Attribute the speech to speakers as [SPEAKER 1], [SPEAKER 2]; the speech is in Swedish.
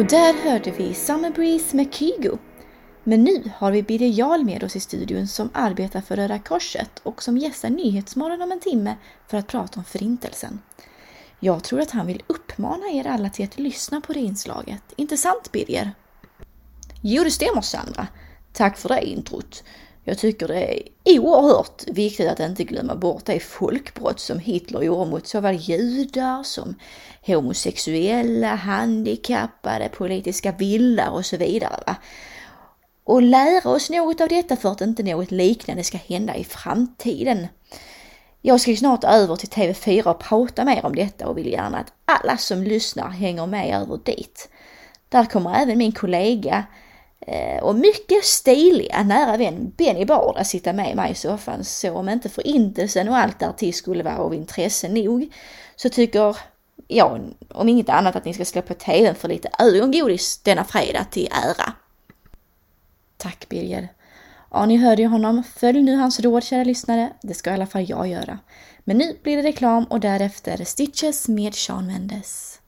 [SPEAKER 1] Och Där hörde vi Summer Breeze med Kygo. Men nu har vi Birger Jarl med oss i studion som arbetar för Röda Korset och som gästar Nyhetsmorgon om en timme för att prata om Förintelsen. Jag tror att han vill uppmana er alla till att lyssna på det inslaget. Inte sant Birger?
[SPEAKER 2] Jo, det stämmer Sandra. Tack för det introt. Jag tycker det är oerhört viktigt att inte glömma bort det folkbrott som Hitler gjorde mot såväl judar som homosexuella, handikappade, politiska vildar och så vidare. Va? Och lära oss något av detta för att inte något liknande ska hända i framtiden. Jag ska snart över till TV4 och prata mer om detta och vill gärna att alla som lyssnar hänger med över dit. Där kommer även min kollega Eh, och mycket stiliga nära vän Benny Bard att sitta med mig i soffan. Så om inte förintelsen och allt därtill skulle vara av intresse nog så tycker jag om inget annat att ni ska slå på tvn för lite ögongodis denna fredag till ära.
[SPEAKER 1] Tack Birger. Ja, ni hörde ju honom. Följ nu hans råd kära lyssnare. Det ska i alla fall jag göra. Men nu blir det reklam och därefter Stitches med Sean Mendes.